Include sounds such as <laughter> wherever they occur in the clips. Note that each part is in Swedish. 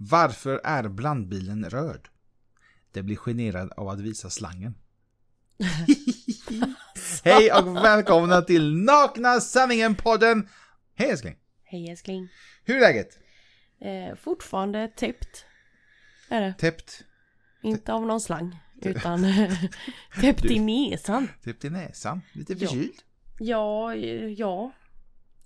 Varför är blandbilen röd? Det blir generad av att visa slangen. <laughs> Hej och välkomna till Nakna Sanningen-podden! Hej älskling! Hej älskling. Hur är läget? Eh, fortfarande täppt. Är det. Täppt? Inte av någon slang. Utan <laughs> täppt i näsan. Täppt i näsan? Lite Ja. förkyld? Ja, eh, ja.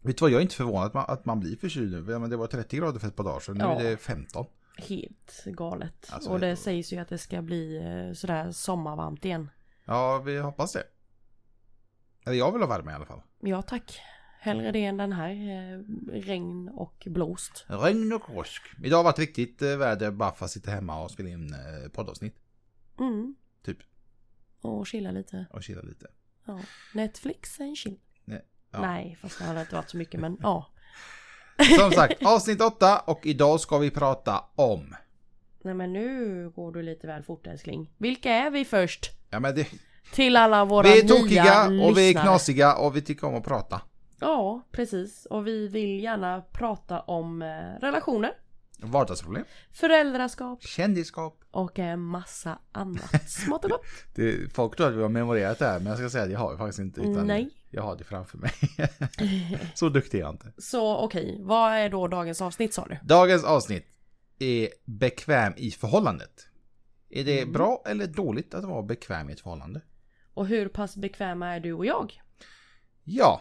Vet du vad, jag är inte förvånad att man, att man blir förkyld nu. Men Det var 30 grader för ett par dagar sedan, nu Ja. är det 15. Helt galet. Alltså, och det- det sägs ju att det ska bli eh, sådär sommarvarmt igen. Ja, vi hoppas det. Eller jag vill ha värme i alla fall. Ja tack. Hellre det än den här eh, regn och blåst. Regn och rosk. Idag har varit riktigt eh, väder bara för att sitta hemma och spela in poddavsnitt. Mm. Typ. Och chilla lite. Och chilla lite. Ja. Netflix and chill. Nej, ja. Nej, fast det hade inte varit så mycket men <laughs> ja. Som sagt, avsnitt 8 och idag ska vi prata om... Nej men nu går du lite väl fort älskling. Vilka är vi först? Ja men det, Till alla våra vi är nya tokiga och vi är lyssnare. knasiga och vi tycker om att prata. Ja, precis. Och vi vill gärna prata om eh, relationer, Vardagsproblem, föräldraskap kändisskap. och en massa annat smått och gott. <laughs> Det, folk tror att vi har memorerat det här men jag ska säga att jag har faktiskt inte. Utan Nej. Jag har det framför mig. <laughs> Så duktig är jag inte. Så okej, vad är då dagens avsnitt sa du? Dagens avsnitt är bekväm i förhållandet. Är det Mm. bra eller dåligt att vara bekväm i ett förhållande? Och hur pass bekväma är du och jag? Ja,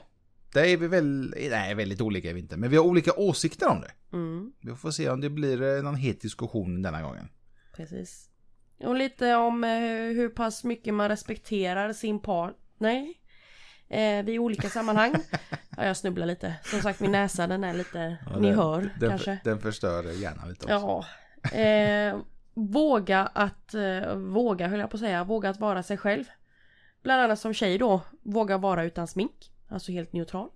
det är vi väl, nej väldigt olika är vi inte, men vi har olika åsikter om det. Mm, Vi får se om det blir eh, någon het diskussion denna gången. precis. Och lite om eh, hur pass mycket man respekterar sin par... Nej. Eh, vid olika sammanhang. <laughs> ja, jag snubblar lite. Som sagt min näsa den är lite... ni den, hör den, kanske. Den förstör hjärnan lite också. Ja. Eh, våga att, eh, våga höll jag på att säga, våga att vara sig själv. Bland annat som tjej då, våga vara utan smink, alltså helt neutral.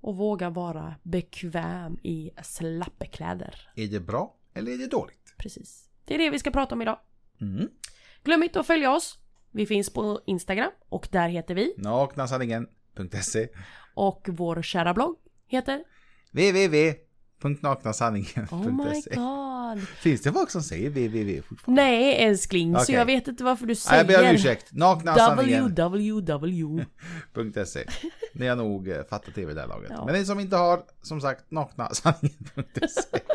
Och våga vara bekväm i slappekläder. Är det bra eller är det dåligt? Precis. Det är det vi ska prata om idag. Mm. Glöm inte att följa oss. Vi finns på Instagram och där heter vi. Naknasanningen.se Och vår kära blogg heter www.naknasanningen.se Oh my god. Finns det folk som säger www fortfarande? Nej älskling, så Okej. jag vet inte varför du Nej, säger jag ber om ursäkt. Naknasanningen.se <laughs> www. Ni har nog eh, fattat det vid det här laget. Ja. Men ni som inte har, som sagt, naknasanningen.se <laughs>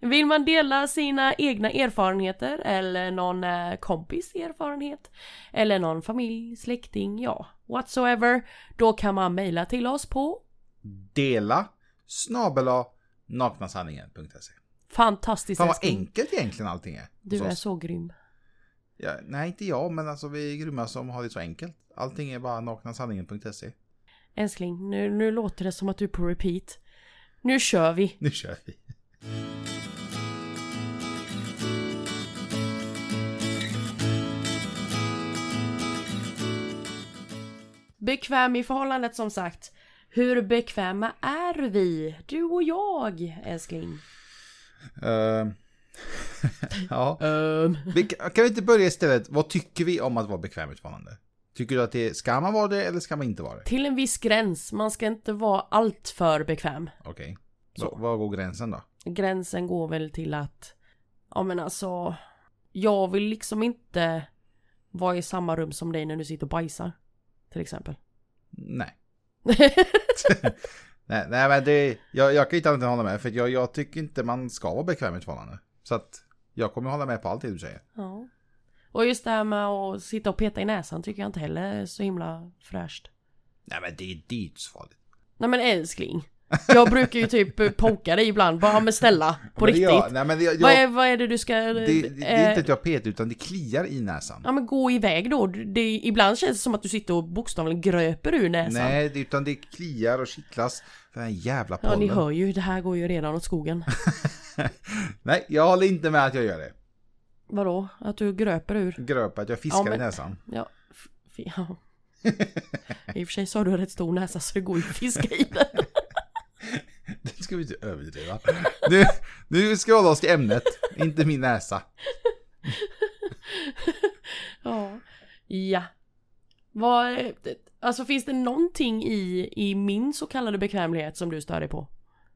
<laughs> Vill man dela sina egna erfarenheter eller någon eh, kompis erfarenhet eller någon familj, släkting, ja, whatsoever, då kan man mejla till oss på Dela snabela naknasanningen.se fantastiskt Fan vad älskling. enkelt egentligen allting är. Du är så grym. Ja, nej, inte jag, men alltså vi är grymma som har det så enkelt. Allting är bara naknasanningen.se. Älskling, nu, nu låter det som att du är på repeat. Nu kör vi! Nu kör vi. Bekväm i förhållandet som sagt. Hur bekväma är vi? Du och jag, älskling. Uh, <laughs> ja. Um. Vi, kan vi inte börja istället, vad tycker vi om att vara bekväm förhållande? Tycker du att det, ska man vara det eller ska man inte vara det? Till en viss gräns, man ska inte vara allt för bekväm. Okej. Så. Va- Var går gränsen då? gränsen går väl till att Ja men alltså Jag vill liksom inte Vara i samma rum som dig när du sitter och bajsar Till exempel Nej. <laughs> nej, nej men det, jag, jag kan inte annat hålla med för jag, jag tycker inte man ska vara bekväm i ett förhållande. Så att jag kommer hålla med på allt det du säger. Ja Och just det här med att sitta och peta i näsan tycker jag inte heller är så himla fräscht Nej men det, det är inte så farligt. Nej men älskling Jag brukar ju typ poka dig ibland bara men snälla På Men riktigt Jag, nej men jag, jag, vad, är, vad är det du ska det, det, det är eh, inte att jag petar utan det kliar i näsan. Ja men gå iväg då det, Ibland känns det som att du sitter och bokstavligen gröper ur näsan Nej, utan det kliar och kittlas. för Den jävla Ja pollen. ni hör ju, det här går ju redan åt skogen <laughs> Nej, jag håller inte med att jag gör det. Vadå? Att du gröper ur? Gröp att jag fiskar Ja, men- i näsan. Ja. ja. <laughs> I och för sig så har du rätt stor näsa så det går ju att fiska i den. Ska vi inte överdriva. Nu, nu ska vi hålla oss till ämnet, inte min näsa. <laughs> Ja. Ja. Vad, alltså finns det någonting i, i min så kallade bekvämlighet som du stör dig på?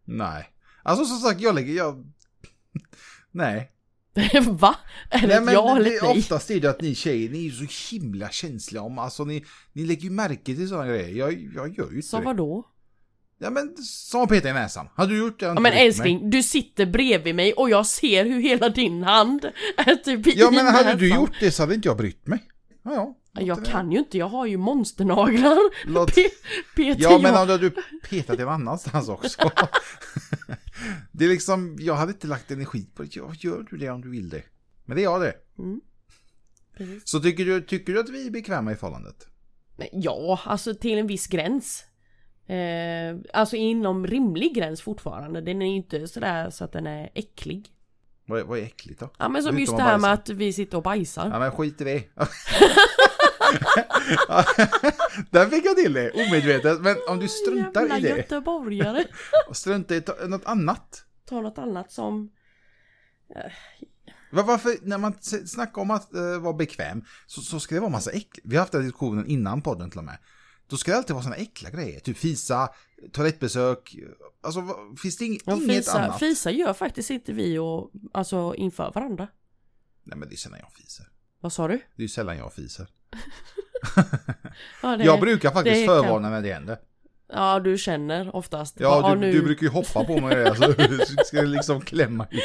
Nej. Alltså som sagt, jag lägger, jag, Nej. <laughs> Va? Är det Nej ja eller nej? oftast är det att ni tjejer, ni är så himla känsliga om, alltså ni, ni lägger ju märke till sådana grejer. Jag, jag gör ju inte Som det. vadå? Ja men som att peta i näsan. Hade du gjort det? hade Ja men mig. älskling, du sitter bredvid mig och jag ser hur hela din hand är typ i Ja men hade du gjort det så hade inte jag brytt mig. Ja ja. Ja, Jag kan ju inte, jag har ju monsternaglar. Låt... Pe- Peter, Ja men om du hade petat en annanstans också. <laughs> det är liksom, jag hade inte lagt energi på det. Ja, gör du det om du vill det. Men det är jag det. Mm. Så tycker du, tycker du att vi är bekväma i förhållandet? Ja, alltså till en viss gräns. Eh, alltså inom rimlig gräns fortfarande. Den är ju inte sådär så att den är äcklig. Vad är, vad är äckligt då? Ja men som just det här med att vi sitter och bajsar. Ja men skit i det. <laughs> Där fick jag till det, omedvetet. Men om du struntar Jävla i det göteborgare. <laughs> och struntar i något annat. Ta något annat som... Va- Varför, när man snackar om att eh, vara bekväm, så, så ska det vara massa äckligt. Vi har haft den diskussionen innan podden till och med. Då ska det alltid vara såna äckliga grejer, typ fisa, toalettbesök, alltså finns det ing, Ja, inget fisa, annat? fisa gör faktiskt inte vi och, alltså inför varandra. Nej men det är sällan jag fiser. Vad sa du? Det är sällan jag fiser. <laughs> Ja, det, jag brukar faktiskt förvarna när det händer. ja du känner oftast. Ja, Bara, du, nu... du brukar ju hoppa på mig där, så <laughs> du ska liksom klämma i.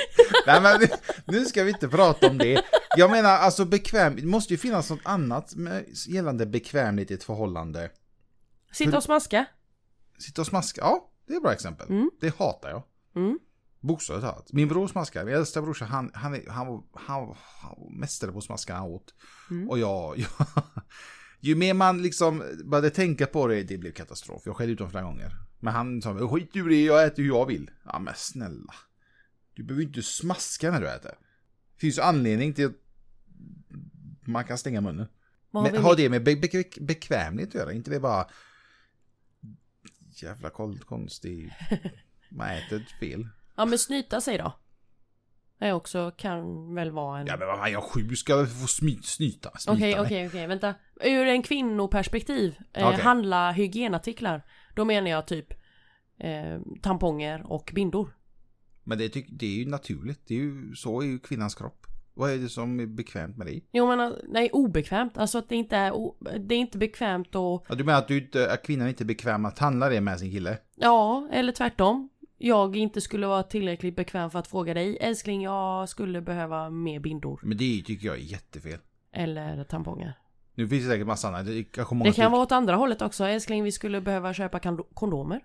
Nej men nu ska vi inte prata om det. Jag menar alltså bekväm, det måste ju finnas något annat med, gällande bekvämlighet i ett förhållande. Sitta och smaska. Sitta och smaska, ja det är ett bra exempel. Mm. Det hatar jag. Mm. Bokstavligt talat. Min bror smaskar, min äldsta brorsa, han, han, han, han, han mästare på att smaska han åt. Mm. Och jag, <laughs> jag, ju mer man liksom började tänka på det, det blev katastrof. Jag skällde ut honom flera gånger. Men han sa, skit ur det, jag äter hur jag vill. Ja men snälla. Du behöver ju inte smaska när du äter. Det finns ju anledning till att man kan stänga munnen. Men har det med be be bekvämlighet att göra? Inte det bara jävla konstig... <laughs> Man äter fel. Ja men snyta sig då. Det också kan väl vara en... Ja men vad fan, jag sju, ska få smy, snyta? Okej, okej, okej, vänta. Ur en kvinnoperspektiv, eh, Okej. handla hygienartiklar. Då menar jag typ eh, tamponger och bindor. Men det, det är ju naturligt. Det är ju, så är ju kvinnans kropp. Vad är det som är bekvämt med det? Jo men eh, nej, obekvämt. Alltså att det inte är, det är inte bekvämt och Ja, du menar att, du inte, att kvinnan inte är bekväm att handla det med sin kille? ja, eller tvärtom. Jag inte skulle vara tillräckligt bekväm för att fråga dig, älskling jag skulle behöva mer bindor. Men det tycker jag är jättefel. Eller tamponger. Nu finns det säkert massa andra. Det kanske många Det kan tycker- vara åt andra hållet också, älskling vi skulle behöva köpa kondomer.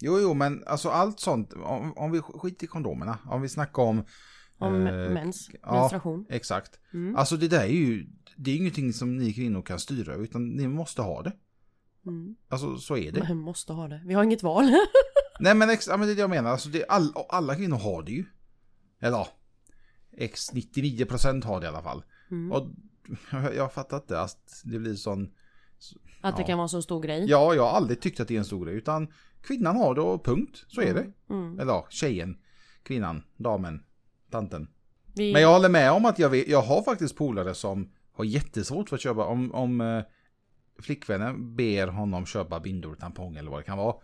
Jo, jo, men alltså allt sånt. Om, om vi skiter i kondomerna. Om vi snackar om... Om eh, mens, ja. menstruation. Exakt. Mm. Alltså det där är ju... Det är ingenting som ni kvinnor kan styra, utan ni måste ha det. Mm. Alltså så är det. Men måste ha det. Vi har inget val. <laughs> Nej men, ex, ja, men det är det jag menar. Alltså, det, all, alla kvinnor har det ju. Eller ja, X 99% har det i alla fall. Mm. Och <laughs> jag, jag fattar inte att det blir sån... Att det Ja. kan vara en så stor grej. Ja, jag har aldrig tyckt att det är en stor grej. Utan kvinnan har det och punkt. Så är det. Mm. Eller ja, tjejen, kvinnan, damen, tanten. Vi... Men jag håller med om att jag, vet, jag har faktiskt polare som har jättesvårt för att köpa. Om, om eh, flickvännen ber honom köpa bindor, tampong eller vad det kan vara.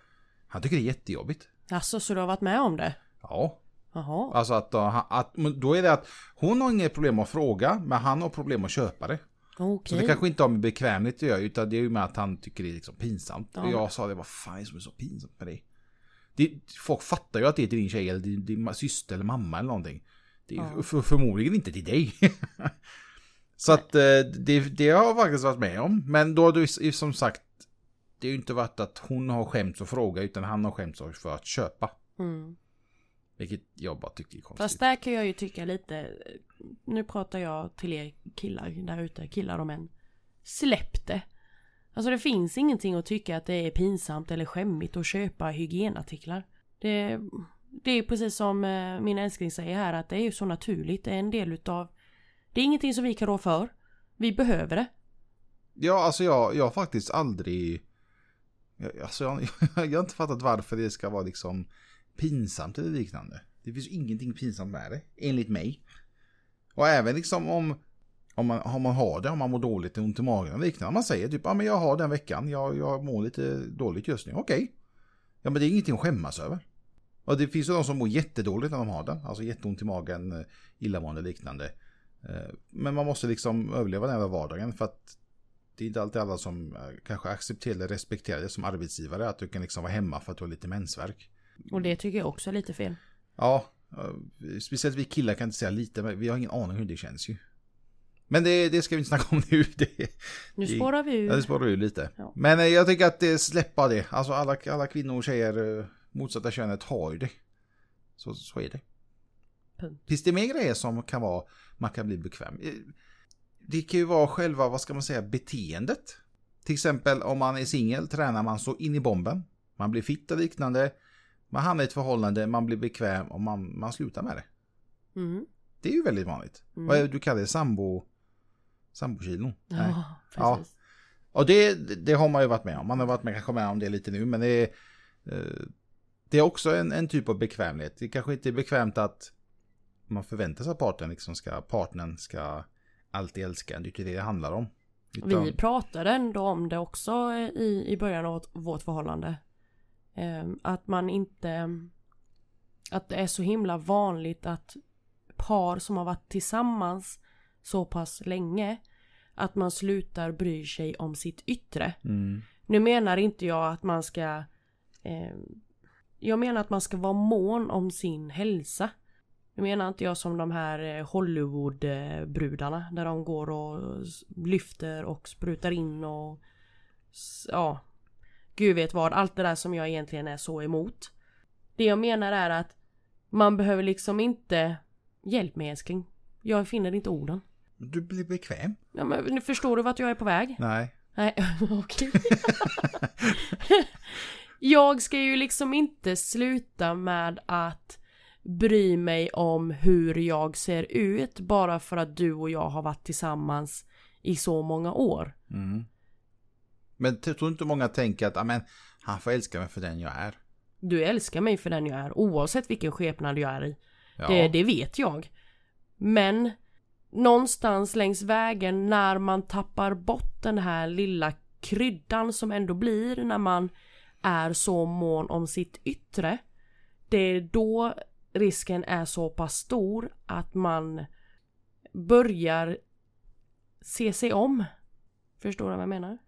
Han tycker det är jättejobbigt. Alltså, så du har varit med om det? Ja, Jaha. alltså att, att, att då är det att hon har inget problem att fråga, men han har problem att köpa det. Så Okej. det kanske inte har med bekvämlighet att göra, utan det är ju med att han tycker det är liksom pinsamt. Ja. Och jag sa det, vad fan är det som är så pinsamt med det? det? Folk fattar ju att det är till din tjej eller din, din syster eller mamma eller någonting. Ja. för, förmodligen inte till dig. <laughs> så att eh, det, det har jag faktiskt varit med om. Men då har du som sagt, det har ju inte varit att hon har skämts att fråga, utan han har skämts för att köpa. Mm. Vilket jag bara tycker är konstigt. Fast där kan jag ju tycka lite, nu pratar jag till er killar där ute, killar och män. Släpp det. Alltså det finns ingenting att tycka att det är pinsamt eller skämmigt att köpa hygienartiklar. Det, det är precis som eh, min älskling säger här att det är ju så naturligt, det är en del utav Det är ingenting som vi kan rå för. Vi behöver det. Ja, alltså jag, jag har faktiskt aldrig... Jag, alltså jag, <laughs> jag har inte fattat varför det ska vara liksom pinsamt eller liknande. Det finns ju ingenting pinsamt med det, enligt mig. Och även liksom om, om, man, om man har det, om man mår dåligt, ont i magen och liknande. Man säger typ, ja men jag har den veckan, jag, jag mår lite dåligt just nu. Okej. Ja men det är ingenting att skämmas över. Och det finns ju de som mår jättedåligt när de har den. Alltså jätteont i magen, eh, illamående och liknande. Eh, Men man måste liksom överleva den här vardagen för att det är inte alltid alla som eh, kanske accepterar eller respekterar det som arbetsgivare. Att du kan liksom vara hemma för att du har lite mensvärk. Och det tycker jag också är lite fel. Ja, speciellt vi killar kan inte säga lite, men vi har ingen aning hur det känns ju. Men det, det ska vi inte snacka om nu. <laughs> Det, Nu spårar vi ur. Ja, det spårar ju lite. Ja. Men jag tycker att det släppa det. Alltså alla, alla kvinnor och tjejer, motsatta könet har ju det. Så, så är det. Punkt. Finns det mer grejer som kan vara, man kan bli bekväm? Eh, Det kan ju vara själva, vad ska man säga, beteendet. Till exempel om man är singel tränar man så in i bomben. Man blir fitt och liknande. Man hamnar i ett förhållande, man blir bekväm och man, man slutar med det. Mm. Det är ju väldigt vanligt. Mm. Vad är det du kallar det? Sambo... Sambokilon? Nej. Ja, Ja. precis. Och det, det har man ju varit med om. Man har varit med kanske med om det lite nu, men det är, eh, det är också en, en typ av bekvämlighet. Det kanske inte är bekvämt att man förväntar sig att partnern, liksom ska, partnern ska alltid älska en. Det är inte det det handlar om. Utan, Vi pratade ändå om det också i, i början av vårt förhållande. Ehm, att man inte... Att det är så himla vanligt att par som har varit tillsammans så pass länge att man slutar bry sig om sitt yttre. Mm, Nu menar inte jag att man ska... Eh, jag menar att man ska vara mån om sin hälsa. Nu menar inte jag som de här eh, Hollywood-brudarna där de går och lyfter och sprutar in och... Ja. Gud vet vad. Allt det där som jag egentligen är så emot. Det jag menar är att man behöver liksom inte... Hjälp mig älskling. Jag finner inte orden. du blir bekväm? Ja, men, nu förstår du vart jag är på väg? Nej. Nej, <laughs> okej. <laughs> <laughs> jag ska ju liksom inte sluta med att bry mig om hur jag ser ut bara för att du och jag har varit tillsammans i så många år. Mm. Men tror inte många tänker att amen, han får älska mig för den jag är. Du älskar mig för den jag är oavsett vilken skepnad jag är i. Ja. Det, det vet jag. Men någonstans längs vägen när man tappar bort den här lilla kryddan som ändå blir när man är så mån om sitt yttre. Det är då risken är så pass stor att man börjar se sig om. Förstår du vad jag menar?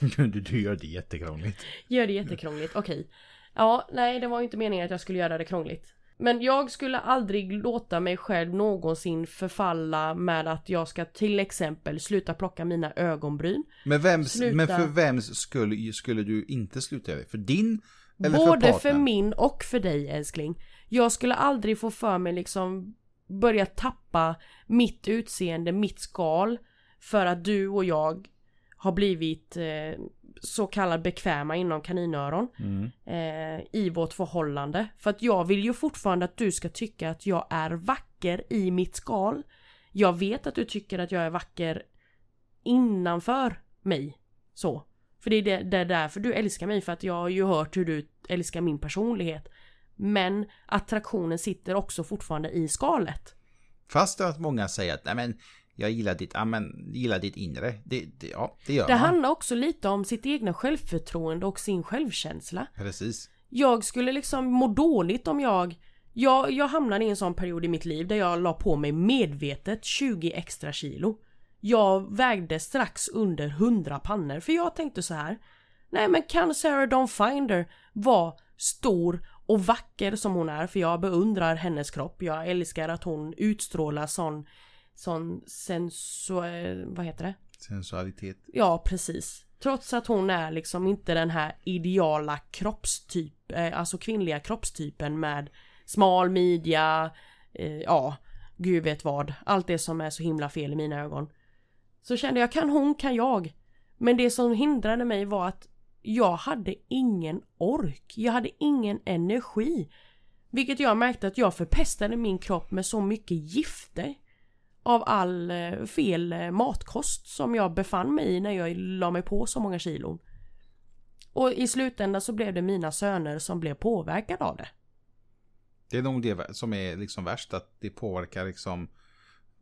<laughs> du, du gör det jättekrångligt. Gör det jättekrångligt, okej. Ja, nej det var ju inte meningen att jag skulle göra det krångligt. Men jag skulle aldrig låta mig själv någonsin förfalla med att jag ska till exempel sluta plocka mina ögonbryn. Men, vems, Sluta. men för vems skulle, skulle du inte sluta göra det? För din eller Både för för, min och för dig älskling. Jag skulle aldrig få för mig liksom börja tappa mitt utseende, mitt skal. För att du och jag har blivit eh, så kallad bekväma inom kaninöron. Mm. eh, i vårt förhållande. För att jag vill ju fortfarande att du ska tycka att jag är vacker i mitt skal. Jag vet att du tycker att jag är vacker innanför mig. Så. För det är, det, det är därför du älskar mig, för att jag har ju hört hur du älskar min personlighet. Men attraktionen sitter också fortfarande i skalet. Fast att många säger att nej men jag gillar ditt, ja, men, gillar ditt inre. Det, det, ja, det gör Det man. handlar också lite om sitt egna självförtroende och sin självkänsla. Precis. Jag skulle liksom må dåligt om jag jag, jag hamnade i en sån period i mitt liv där jag la på mig medvetet 20 extra kilo. Jag vägde strax under 100 pannor för jag tänkte så här. Nej men kan Sarah Dawn Finder vara stor och vacker som hon är? För jag beundrar hennes kropp. Jag älskar att hon utstrålar sån, sån sensuell, vad heter det? Sensualitet. Ja, precis. Trots att hon är liksom inte den här ideala kroppstyp, eh, alltså kvinnliga kroppstypen med smal midja, eh, ja, gud vet vad. Allt det som är så himla fel i mina ögon. Så kände jag, kan hon, kan jag. Men det som hindrade mig var att jag hade ingen ork. Jag hade ingen energi. Vilket jag märkte att jag förpestade min kropp med så mycket gifter av all eh, fel eh, matkost som jag befann mig i när jag la mig på så många kilon. Och i slutändan så blev det mina söner som blev påverkade av det. Det är nog det som är liksom värst, att det påverkar liksom,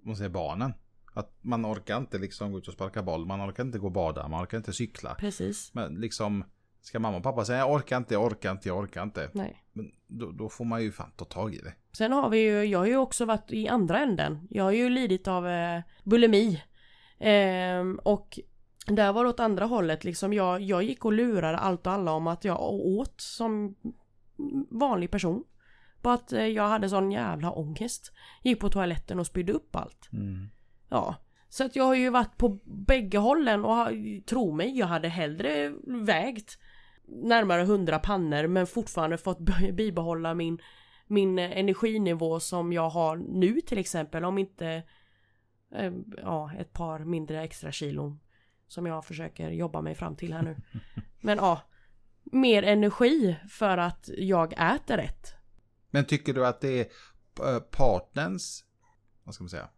man säger barnen. Att man orkar inte liksom gå ut och sparka boll, man orkar inte gå och bada, man orkar inte cykla. Precis. Men liksom, ska mamma och pappa säga jag orkar inte, jag orkar inte, jag orkar inte. Nej. Men då, då får man ju fan ta tag i det. Sen har vi ju, jag har ju också varit i andra änden. Jag har ju lidit av eh, bulimi. Ehm, och där var det åt andra hållet liksom. Jag, jag gick och lurade allt och alla om att jag åt som vanlig person. Bara att eh, jag hade sån jävla ångest. Gick på toaletten och spydde upp allt. Mm. Ja. Så att jag har ju varit på bägge hållen och tro mig, jag hade hellre vägt närmare 100 pannor men fortfarande fått bibehålla min, min energinivå som jag har nu till exempel om inte eh, ja, ett par mindre extra kilon som jag försöker jobba mig fram till här nu. <laughs> Men ja, mer energi för att jag äter rätt. Men tycker du att det är eh, partners, vad ska man säga?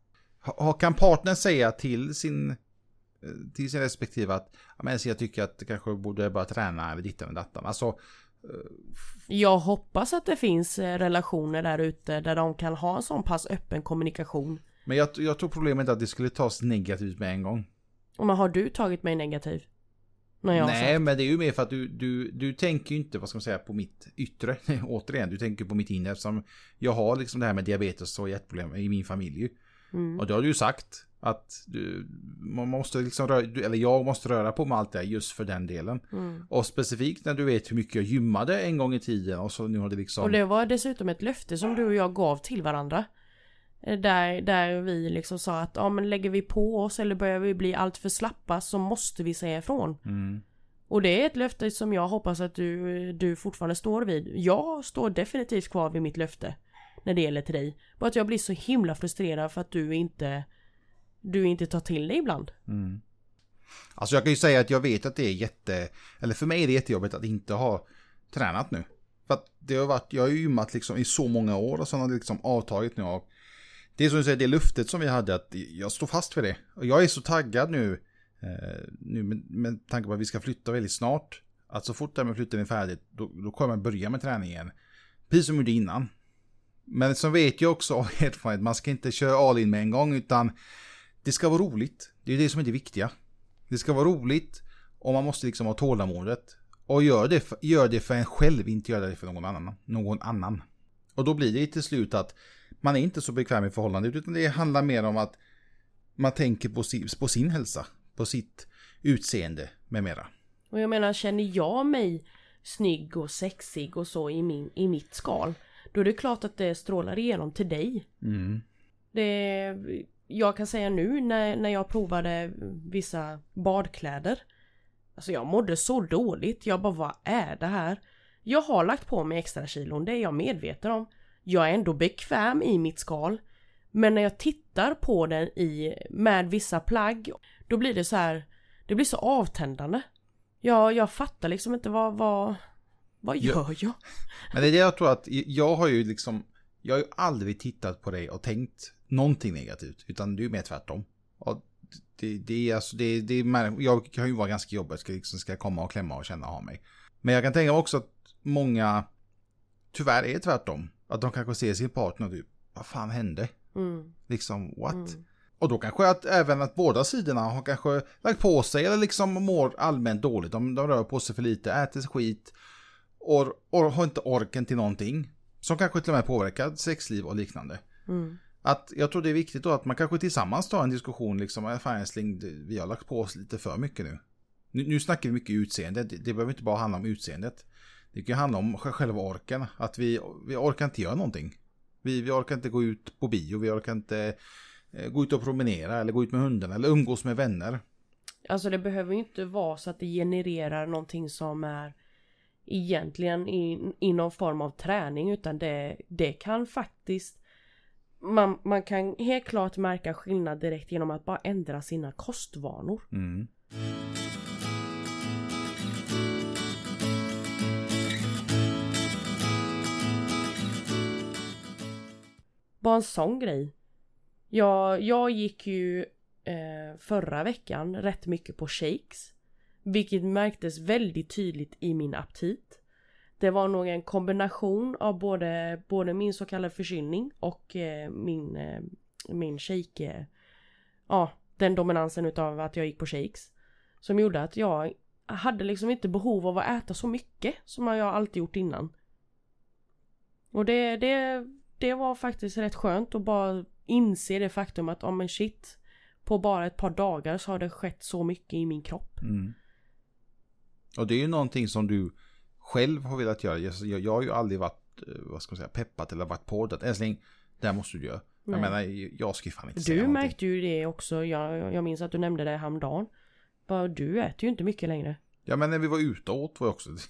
Kan partnern säga till sin, till sin respektive att men jag tycker att det kanske borde börja träna eller dittan och dattan. Alltså, Jag hoppas att det finns eh, relationer där ute där de kan ha en sån pass öppen kommunikation. men jag, jag tror problemet är att det skulle tas negativt med en gång. Och men har du tagit mig negativ? Nej, sagt- men det är ju mer för att du, du, du tänker ju inte, vad ska man säga, på mitt yttre. <laughs> Återigen, du tänker på mitt inre eftersom jag har liksom det här med diabetes och hjärtproblem i min familj. Mm. Och det har du ju sagt att du, man måste liksom röra, eller jag måste röra på mig allt det här just för den delen. Mm. Och specifikt när du vet hur mycket jag gymmade en gång i tiden och så nu har det liksom... Och det var dessutom ett löfte som du och jag gav till varandra. Eh, Där, där vi liksom sa att ja men lägger vi på oss eller börjar vi bli allt för slappa så måste vi säga ifrån. Mm. Och det är ett löfte som jag hoppas att du, du fortfarande står vid. Jag står definitivt kvar vid mitt löfte. När det gäller till dig. Bara att jag blir så himla frustrerad för att du inte du inte tar till dig ibland. Mm. Alltså jag kan ju säga att jag vet att det är jätte, eller för mig är det jättejobbigt att inte ha tränat nu. För att det har varit, jag har ju gymmat liksom i så många år och så har det liksom avtagit nu av. Det är som du säger, det luftet som vi hade, att jag står fast vid det. Och jag är så taggad nu, eh, nu med, med tanke på att vi ska flytta väldigt snart. Att så fort det här med flytten är färdigt, då, då kommer jag börja med träningen. Precis som jag gjorde innan. Men så vet jag också av erfarenhet, man ska inte köra all in med en gång, utan det ska vara roligt. Det är det som är det viktiga. Det ska vara roligt och man måste liksom ha tålamodet. Och gör det, för, gör det för en själv, inte gör det för någon annan. Någon annan. Och då blir det till slut att man är inte så bekväm i förhållandet utan det handlar mer om att man tänker på, si, på sin hälsa, på sitt utseende med mera. Och jag menar känner jag mig snygg och sexig och så i, min, i mitt skal. Då är det klart att det strålar igenom till dig. Mm. Det, jag kan säga nu när, när jag provade vissa badkläder. Alltså jag mådde så dåligt. Jag bara vad är det här? Jag har lagt på mig extra kilon, det är jag medveten om. Jag är ändå bekväm i mitt skal. Men när jag tittar på den i, med vissa plagg, då blir det så här, det blir så avtändande. Jag, jag fattar liksom inte vad, vad, vad gör jag? Men det är det jag tror att jag har ju liksom, jag har ju aldrig tittat på dig och tänkt någonting negativt, utan det är ju mer tvärtom. Och det, det är alltså, det, det är, jag kan ju vara ganska jobbig, ska, liksom, ska komma och klämma och känna ha mig. Men jag kan tänka mig också att många tyvärr är tvärtom. Att de kanske ser sin partner och typ, vad fan hände? Mm, Liksom, what? mm. Och då kanske att även att båda sidorna har kanske lagt på sig eller liksom mår allmänt dåligt. De, de rör på sig för lite, äter skit och, och har inte orken till någonting. Som kanske till och med påverkar sexliv och liknande. Mm. Att jag tror det är viktigt då att man kanske tillsammans tar en diskussion liksom, "Äh, fan älskling, vi har lagt på oss lite för mycket nu. Nu, nu snackar vi mycket utseende, det, det behöver inte bara handla om utseendet. Det kan ju handla om sj- själva orken, att vi, vi orkar inte göra någonting. Vi, vi orkar inte gå ut på bio, vi orkar inte eh, gå ut och promenera eller gå ut med hundarna eller umgås med vänner. Alltså det behöver ju inte vara så att det genererar någonting som är egentligen i, i någon form av träning utan det, det kan faktiskt man, man kan helt klart märka skillnad direkt genom att bara ändra sina kostvanor. Mm. Bara en sån grej. Jag, jag gick ju eh, förra veckan rätt mycket på shakes. Vilket märktes väldigt tydligt i min aptit. Det var nog en kombination av både, både min så kallade förkylning och eh, min, eh, min shake... Eh, ja, den dominansen utav att jag gick på shakes. Som gjorde att jag hade liksom inte behov av att äta så mycket som jag alltid gjort innan. Och det, det, det var faktiskt rätt skönt att bara inse det faktum att, om en shit, på bara ett par dagar så har det skett så mycket i min kropp. Mm. Och det är ju någonting som du själv har velat göra. Jag, jag, har ju aldrig varit, eh, vad ska man säga, peppat eller varit på det. Älskling, det här måste du göra. Nej. Jag menar, jag ska ju fan inte säga Du någonting. märkte ju det också, jag, jag minns att du nämnde det häromdagen. Bara, du äter ju inte mycket längre. Ja men när vi var ute åt var jag också. <laughs>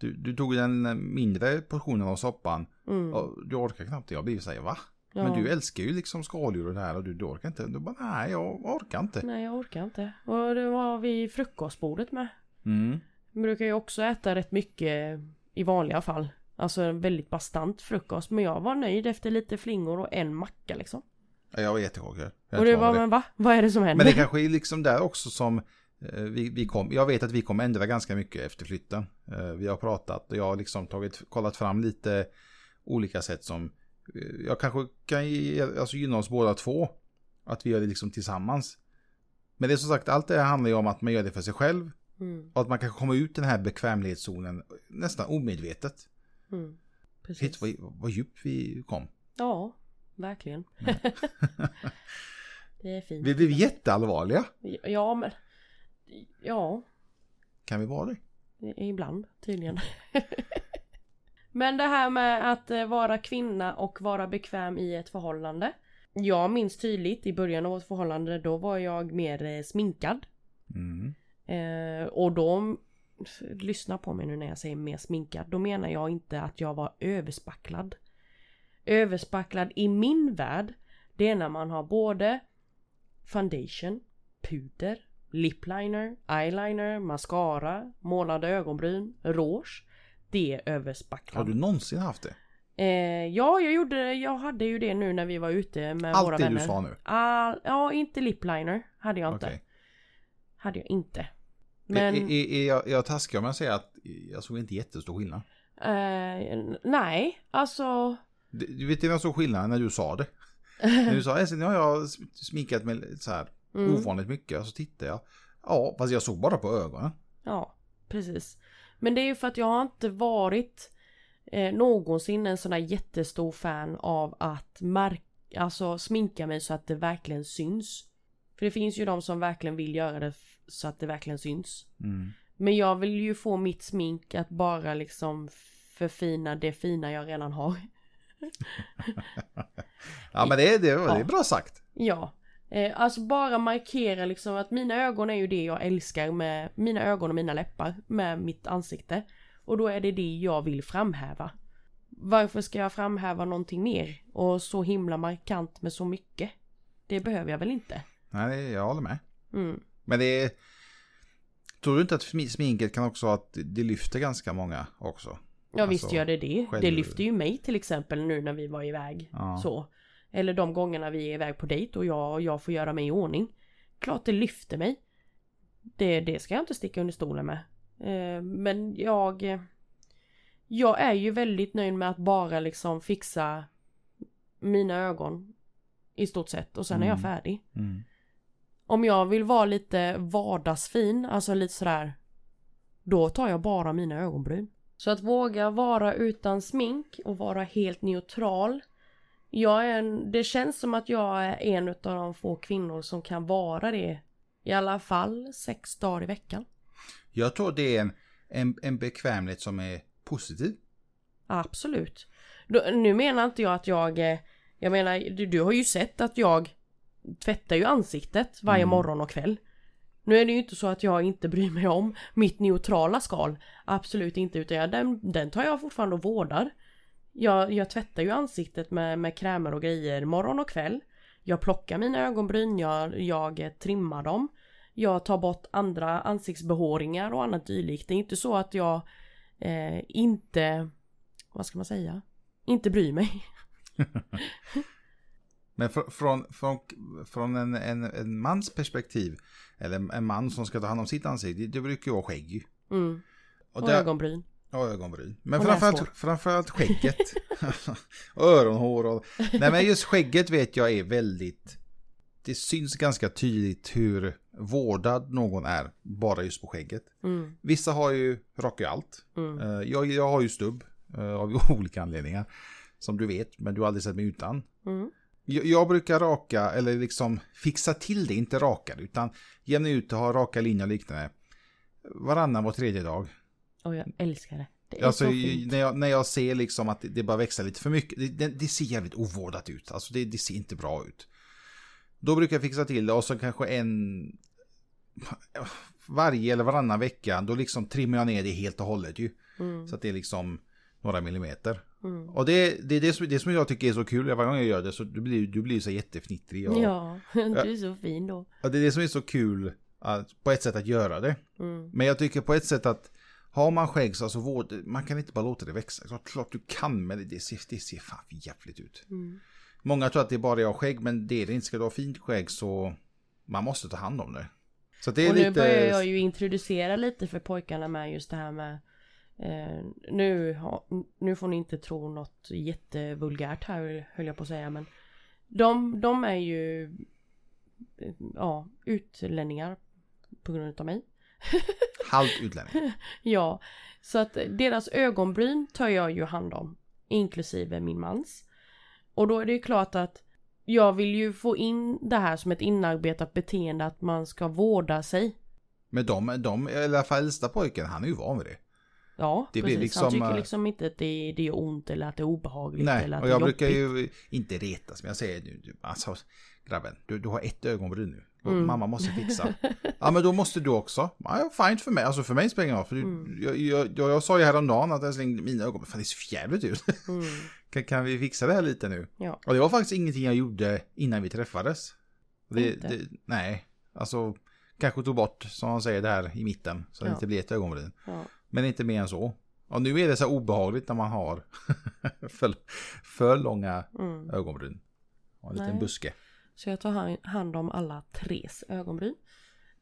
Du, du tog den mindre portionen av soppan. Mm. Du orkar knappt. Jag blir här, va? Ja. Men du älskar ju liksom skaldjur och det här och du, du orkar inte. Du bara, nej jag orkar inte. Nej jag orkar inte. Och det var vid frukostbordet med. Mm. Brukar ju också äta rätt mycket i vanliga fall. Alltså en väldigt bastant frukost. Men jag var nöjd efter lite flingor och en macka liksom. Ja, jag var jättechockad. Och vad var, men va? Vad är det som händer? Men det kanske är liksom där också som eh, vi, vi kom, jag vet att vi kommer ändra ganska mycket efter flytten. Eh, Vi har pratat och jag har liksom tagit, kollat fram lite olika sätt som eh, jag kanske kan ge, alltså gynna oss båda två. Att vi gör det liksom tillsammans. Men det är som sagt, allt det här handlar ju om att man gör det för sig själv. Mm, Och att man kan komma ut i den här bekvämlighetszonen nästan omedvetet. mm, precis. Shit, vad, vad djupt vi kom. Ja, verkligen. <laughs> <laughs> det är fint. Vi blev jätteallvarliga. Ja men... Ja, Kan vi vara det? ibland tydligen. <laughs> men det här med att eh, vara kvinna och vara bekväm i ett förhållande. Jag minns tydligt i början av vårt förhållande då var jag mer eh, sminkad. Mm. Eh, och då, lyssna på mig nu när jag säger mer sminkad, då menar jag inte att jag var överspacklad. Överspacklad i min värld, det är när man har både foundation, puder, lipliner, eyeliner, mascara, målade ögonbryn, rouge. Det är Har överspacklad. du någonsin haft det? Eh, ja, jag gjorde jag hade ju det nu när vi var ute med Allt våra det vänner. du sa nu? All, ja, inte lipliner hade jag inte. Okej. Hade jag inte. Men... Är, är, är jag, är jag taskig om jag säger att jag såg inte jättestor skillnad? Eh, nej, alltså... Du du vet det var så skillnad när du sa det. <laughs> när du sa "Älskling, nu har jag sminkat mig så här Mm, ovanligt mycket. Så tittade jag. Ja, fast jag såg bara på ögonen. ja, precis. Men det är ju för att jag har inte varit eh, någonsin en sån där jättestor fan av att märka, alltså sminka mig så att det verkligen syns. För det finns ju de som verkligen vill göra det så att det verkligen syns. Mm. Men jag vill ju få mitt smink att bara liksom förfina det fina jag redan har. <laughs> Ja, men det är, det, det är bra sagt. Ja. Eh, alltså bara markera liksom att mina ögon är ju det jag älskar med mina ögon och mina läppar med mitt ansikte. Och då är det det jag vill framhäva. Varför ska jag framhäva någonting mer? Och så himla markant med så mycket? Det behöver jag väl inte? Nej, jag håller med. Mm. Men det är... Tror du inte att smi- sminket kan också att det lyfter ganska många också? Ja visst Alltså, gör det det. själv- Det lyfter ju mig till exempel nu när vi var iväg. Ja. Så. Eller de gångerna vi är iväg på dejt och jag, jag får göra mig i ordning. Klart det lyfter mig. Det, det ska jag inte sticka under stolen med. Eh, men jag... Jag är ju väldigt nöjd med att bara liksom fixa mina ögon. I stort sett och sen är jag Mm. färdig. Mm. Om jag vill vara lite vardagsfin, alltså lite sådär. Då tar jag bara mina ögonbryn. Så att våga vara utan smink och vara helt neutral. Jag är en, det känns som att jag är en av de få kvinnor som kan vara det. I alla fall sex dagar i veckan. Jag tror det är en, en, en bekvämlighet som är positiv. Absolut. Nu menar inte jag att jag... eh, Jag menar, du, du har ju sett att jag tvättar ju ansiktet varje Mm. morgon och kväll. Nu är det ju inte så att jag inte bryr mig om mitt neutrala skal. Absolut inte, utan jag, den, den tar jag fortfarande och vårdar. Jag, jag tvättar ju ansiktet med, med krämer och grejer morgon och kväll. Jag plockar mina ögonbryn, jag, jag trimmar dem. Jag tar bort andra ansiktsbehåringar och annat dylikt. Det är inte så att jag eh, inte vad ska man säga? Inte bry mig. <laughs> <laughs> Men fr från, från, från en, en, en mans perspektiv, eller en man som ska ta hand om sitt ansikte, det brukar ju vara skägg. Mm. Och, Och där- ögonbryn. Ja, ögonbryn. Men Och framförallt, näshår. framförallt skägget. <laughs> och öronhår och... Nej men just skägget vet jag är väldigt... Det syns ganska tydligt hur vårdad någon är, bara just på skägget. Mm. Vissa har ju, rakar ju allt. Mm. Eh, Jag, jag har ju stubb, eh, av <laughs> olika anledningar. Som du vet, men du har aldrig sett mig utan. Mm. Jag, brukar raka, eller liksom fixa till det, inte raka det, utan jämna ut och ha raka linjer och liknande. Varannan var tredje dag. Och jag älskar det. Det är Alltså, när, jag, när jag ser liksom att det, det bara växer lite för mycket, det, det, det ser jävligt ovårdat ut. Alltså det, det ser inte bra ut. Då brukar jag fixa till det och så kanske en... Varje eller varannan vecka, då liksom trimmar jag ner det helt och hållet ju. Mm. Så att det är liksom några millimeter. Mm. Och det, det är det som, det som jag tycker är så kul, varje gång jag gör det så du blir du blir så jättefnittrig. Och, Ja, <laughs> du är så fin då. och det är det som är så kul, att, på ett sätt att göra det. Mm. Men jag tycker på ett sätt att har man skägg så alltså vård, man kan inte bara låta det växa. Klart, klart du kan men det, ser, det ser fan jävligt ut. Mm. Många tror att det är bara jag skägg men det är det inte. Ska du ha fint skägg så man måste ta hand om det. Så det är Och nu lite... börjar jag ju introducera lite för pojkarna med just det här med eh, nu, ha, nu får ni inte tro något jättevulgärt här höll jag på att säga men de, de är ju eh, ja, utlänningar på grund av mig. <laughs> Halvt utlänning. Ja, så att deras ögonbryn tar jag ju hand om. Inklusive min mans. Och då är det ju klart att jag vill ju få in det här som ett inarbetat beteende att man ska vårda sig. Men de, de, i alla fall äldsta pojken, han är ju van vid det. Ja, Det blir precis. Han liksom, tycker eh, liksom inte att det, det är ont eller att det är obehagligt Nej, eller att och det är jag brukar ju inte retas, men jag säger nu, du, alltså grabben, du, du har ett ögonbryn nu. Mm. Mamma måste fixa. <laughs> ja, men då måste du också. Ja, fine för mig, alltså för mig spelar det ingen roll. Mm. jag, jag, jag, jag sa ju häromdagen att älskling, mina ögon, fan det ser för jävligt ut. <laughs> Mm. kan, kan vi fixa det här lite nu? Ja. Och det var faktiskt ingenting jag gjorde innan vi träffades. Det, det, nej, alltså kanske tog bort, som man säger, det här i mitten. Så det Ja. inte blir ett ögonbryn. Ja. Men inte mer än så. Och nu är det så obehagligt när man har <laughs> för, för långa Mm. ögonbryn. Och en liten Nej. buske. Så jag tar han- hand om alla tres ögonbryn.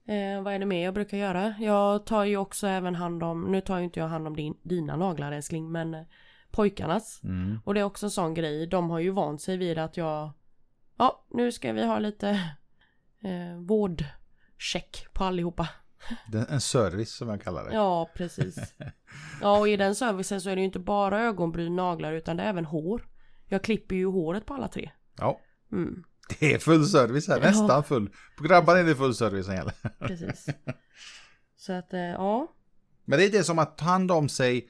Eh, vad är det mer jag brukar göra? Jag tar ju också även hand om, nu tar ju inte jag hand om din, dina naglar älskling, men eh, pojkarnas. Mm. Och det är också en sån grej, de har ju vant sig vid att jag, ja nu ska vi ha lite <laughs> eh, vårdcheck på allihopa. En service som jag kallar det. Ja, precis. Ja, och i den servicen så är det ju inte bara ögonbryn, naglar utan det är även hår. Jag klipper ju håret på alla tre. Ja, Mm, det är full service här. Ja. Nästan full. På grabbarna är det full service gäller. <laughs> precis. Så att, eh, ja. Men det är det som att ta hand om sig.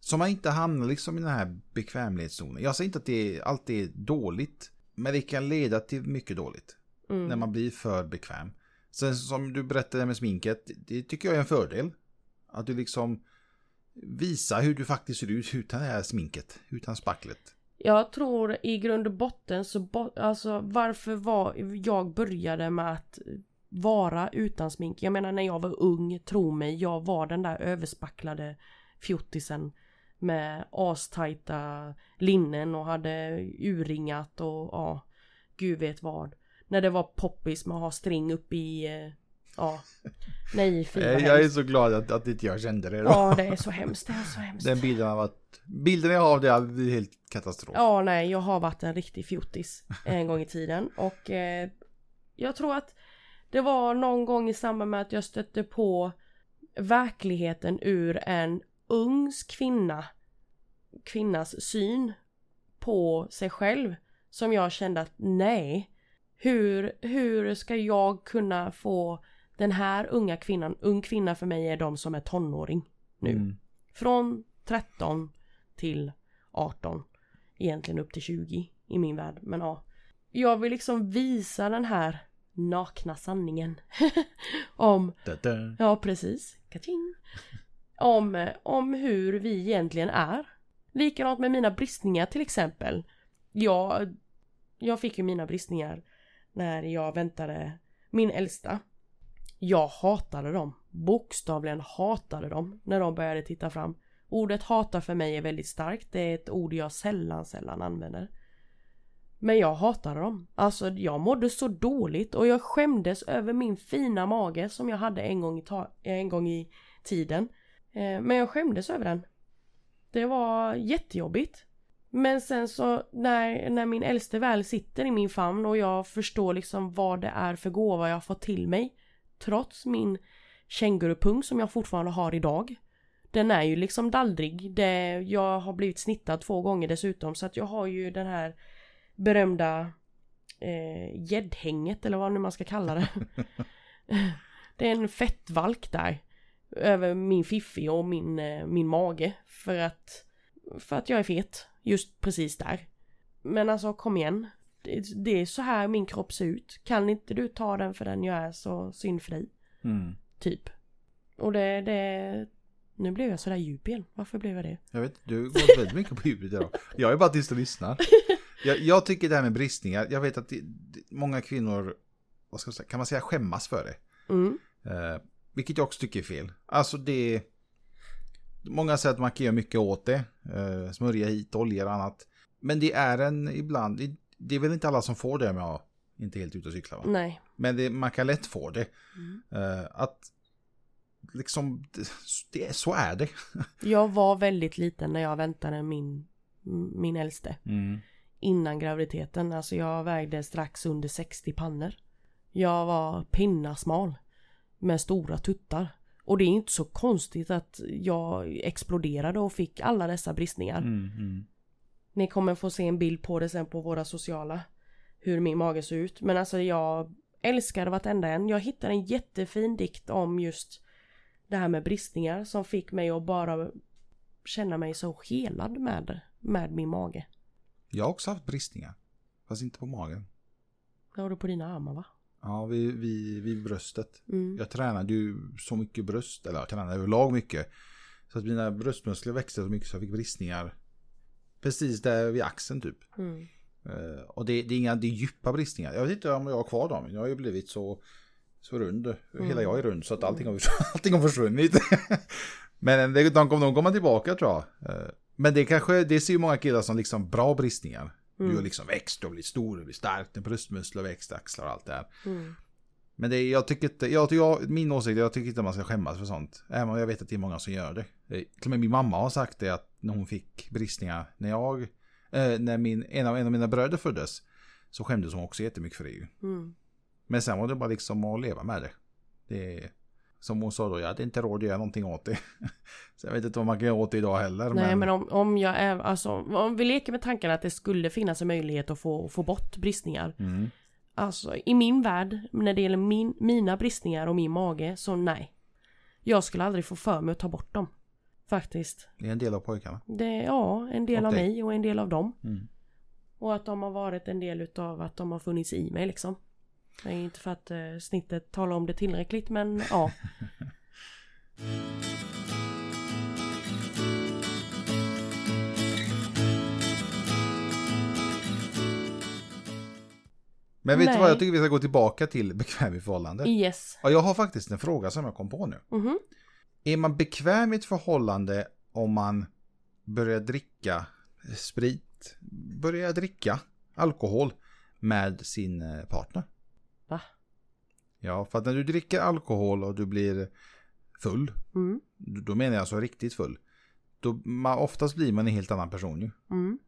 Så man inte hamnar liksom i den här bekvämlighetszonen. Jag säger inte att det alltid är dåligt. Men det kan leda till mycket dåligt. Mm. När man blir för bekväm. Sen som du berättade med sminket. Det tycker jag är en fördel. Att du liksom visar hur du faktiskt ser ut utan det här sminket. Utan spacklet. Jag tror i grund och botten så, bo- alltså varför var jag började med att vara utan smink. Jag menar när jag var ung, tro mig, jag var den där överspacklade fjottisen med astajta linnen och hade urringat och ja, gud vet vad. När det var poppis med att ha string upp i, eh, ja, nej <laughs> fy Eh, Jag är så glad att, att inte jag kände det då. Ja det är så hemskt, det är så hemskt. Den bilden har varit... Bilden jag har av det är helt katastrof. Ja, nej, jag har varit en riktig fjortis en gång i tiden och eh, jag tror att det var någon gång i samband med att jag stötte på verkligheten ur en ungs kvinna kvinnas syn på sig själv som jag kände att nej hur, hur ska jag kunna få den här unga kvinnan, ung kvinna för mig är de som är tonåring nu. Mm. Från 13 till 18. Egentligen upp till 20 i min värld. Men ja. Jag vill liksom visa den här nakna sanningen. <laughs> om, Da, da. ja precis, kaching. Om, om hur vi egentligen är. Likadant med mina bristningar till exempel. Jag, jag fick ju mina bristningar när jag väntade min äldsta. Jag hatade dem. Bokstavligen hatade dem när de började titta fram. Ordet hata för mig är väldigt starkt. Det är ett ord jag sällan, sällan använder. Men jag hatade dem. Alltså jag mådde så dåligt och jag skämdes över min fina mage som jag hade en gång i, en gång i tiden. Eh, men jag skämdes över den. Det var jättejobbigt. Men sen så när, när min äldste väl sitter i min famn och jag förstår liksom vad det är för gåva jag fått till mig. Trots min kängurupung som jag fortfarande har idag. Den är ju liksom dallrig. Det, jag har blivit snittad två gånger dessutom så att jag har ju den här berömda eh, gäddhänget eller vad nu man ska kalla det. <laughs> det är en fettvalk där. Över min fiffi och min, eh, min mage. För att, för att jag är fet. Just precis där. Men alltså kom igen. Det, det är så här min kropp ser ut. Kan inte du ta den för den jag är så synd för dig. Mm. Typ. Och det, det... Nu blev jag sådär djup igen. Varför blev jag det? Jag vet du går väldigt mycket på djupet idag. Jag är bara tyst och lyssnar. <laughs> Jag, jag tycker det här med bristningar, jag vet att det, det, många kvinnor, vad ska man säga, kan man säga skämmas för det? Mm. Eh, vilket jag också tycker är fel. Alltså det... Många säger att man kan göra mycket åt det. Eh, smörja hit oljor och annat. Men det är en ibland, det, det är väl inte alla som får det om jag inte helt ute och cyklar va? Nej. Men det, man kan lätt få det. Mm. Eh, att liksom, det, det, så är det. <laughs> Jag var väldigt liten när jag väntade min, min äldste. Mm. Innan graviditeten. Alltså jag vägde strax under 60 pannor. Jag var pinnasmal. Med stora tuttar. Och det är inte så konstigt att jag exploderade och fick alla dessa bristningar. Mm, mm. Ni kommer få se en bild på det sen på våra sociala. Hur min mage ser ut. Men alltså jag älskade vartenda en. Jag hittade en jättefin dikt om just det här med bristningar som fick mig att bara känna mig så helad med, med min mage. Jag har också haft bristningar. Fast inte på magen. Det har du på dina armar va? Ja, vid, vid, vid bröstet. Mm. Jag tränade ju så mycket bröst, eller jag tränade överlag mycket. Så att mina bröstmuskler växte så mycket så jag fick bristningar. Precis där vid axeln typ. Mm. Eh, och det, det är inga det är djupa bristningar. Jag vet inte om jag har kvar dem. Jag har ju blivit så, så rund. Hela jag är rund så att allting har, <laughs> allting har försvunnit. <laughs> Men det, de kommer nog komma tillbaka tror jag. Eh, men det kanske, det ser ju många killar som liksom bra bristningar. Du har liksom växt, du har blivit stor, du blir stark, din bröstmuskler har växt, axlar och allt det här. Mm. Men det, är- jag tycker inte, jag, jag, min åsikt är jag tycker inte man ska skämmas för sånt. Även om jag vet att det är många som gör det. Eh, Till och med min mamma har sagt det att när hon fick bristningar när jag, eh, när min, en, av, en av mina bröder föddes. Så skämdes hon också jättemycket för det ju. Mm. Men sen var det bara liksom att leva med det. Det som hon sa då, jag hade inte råd att göra någonting åt det. <laughs> Så jag vet inte vad man kan göra åt det idag heller. Nej men om, om jag är, alltså om vi leker med tanken att det skulle finnas en möjlighet att få, få bort bristningar. Mm. Alltså i min värld, när det gäller min, mina bristningar och min mage, så nej. Jag skulle aldrig få för mig att ta bort dem. Faktiskt. Det är en del av pojkarna. Det ja, en del av Okej. mig och en del av dem. Mm. Och att de har varit en del utav att de har funnits i mig liksom. Är inte för att eh, snittet talar om det tillräckligt men ja. Men vet du Nej. vad, jag tycker vi ska gå tillbaka till bekväm i förhållande. Yes. Ja, jag har faktiskt en fråga som jag kom på nu. Mhm. Är man bekväm i ett förhållande om man börjar dricka sprit, börjar dricka alkohol med sin eh, partner? Ja, för att när du dricker alkohol och du blir full, Mm. då menar jag alltså riktigt full, då man, oftast blir man en helt annan person ju. Mm.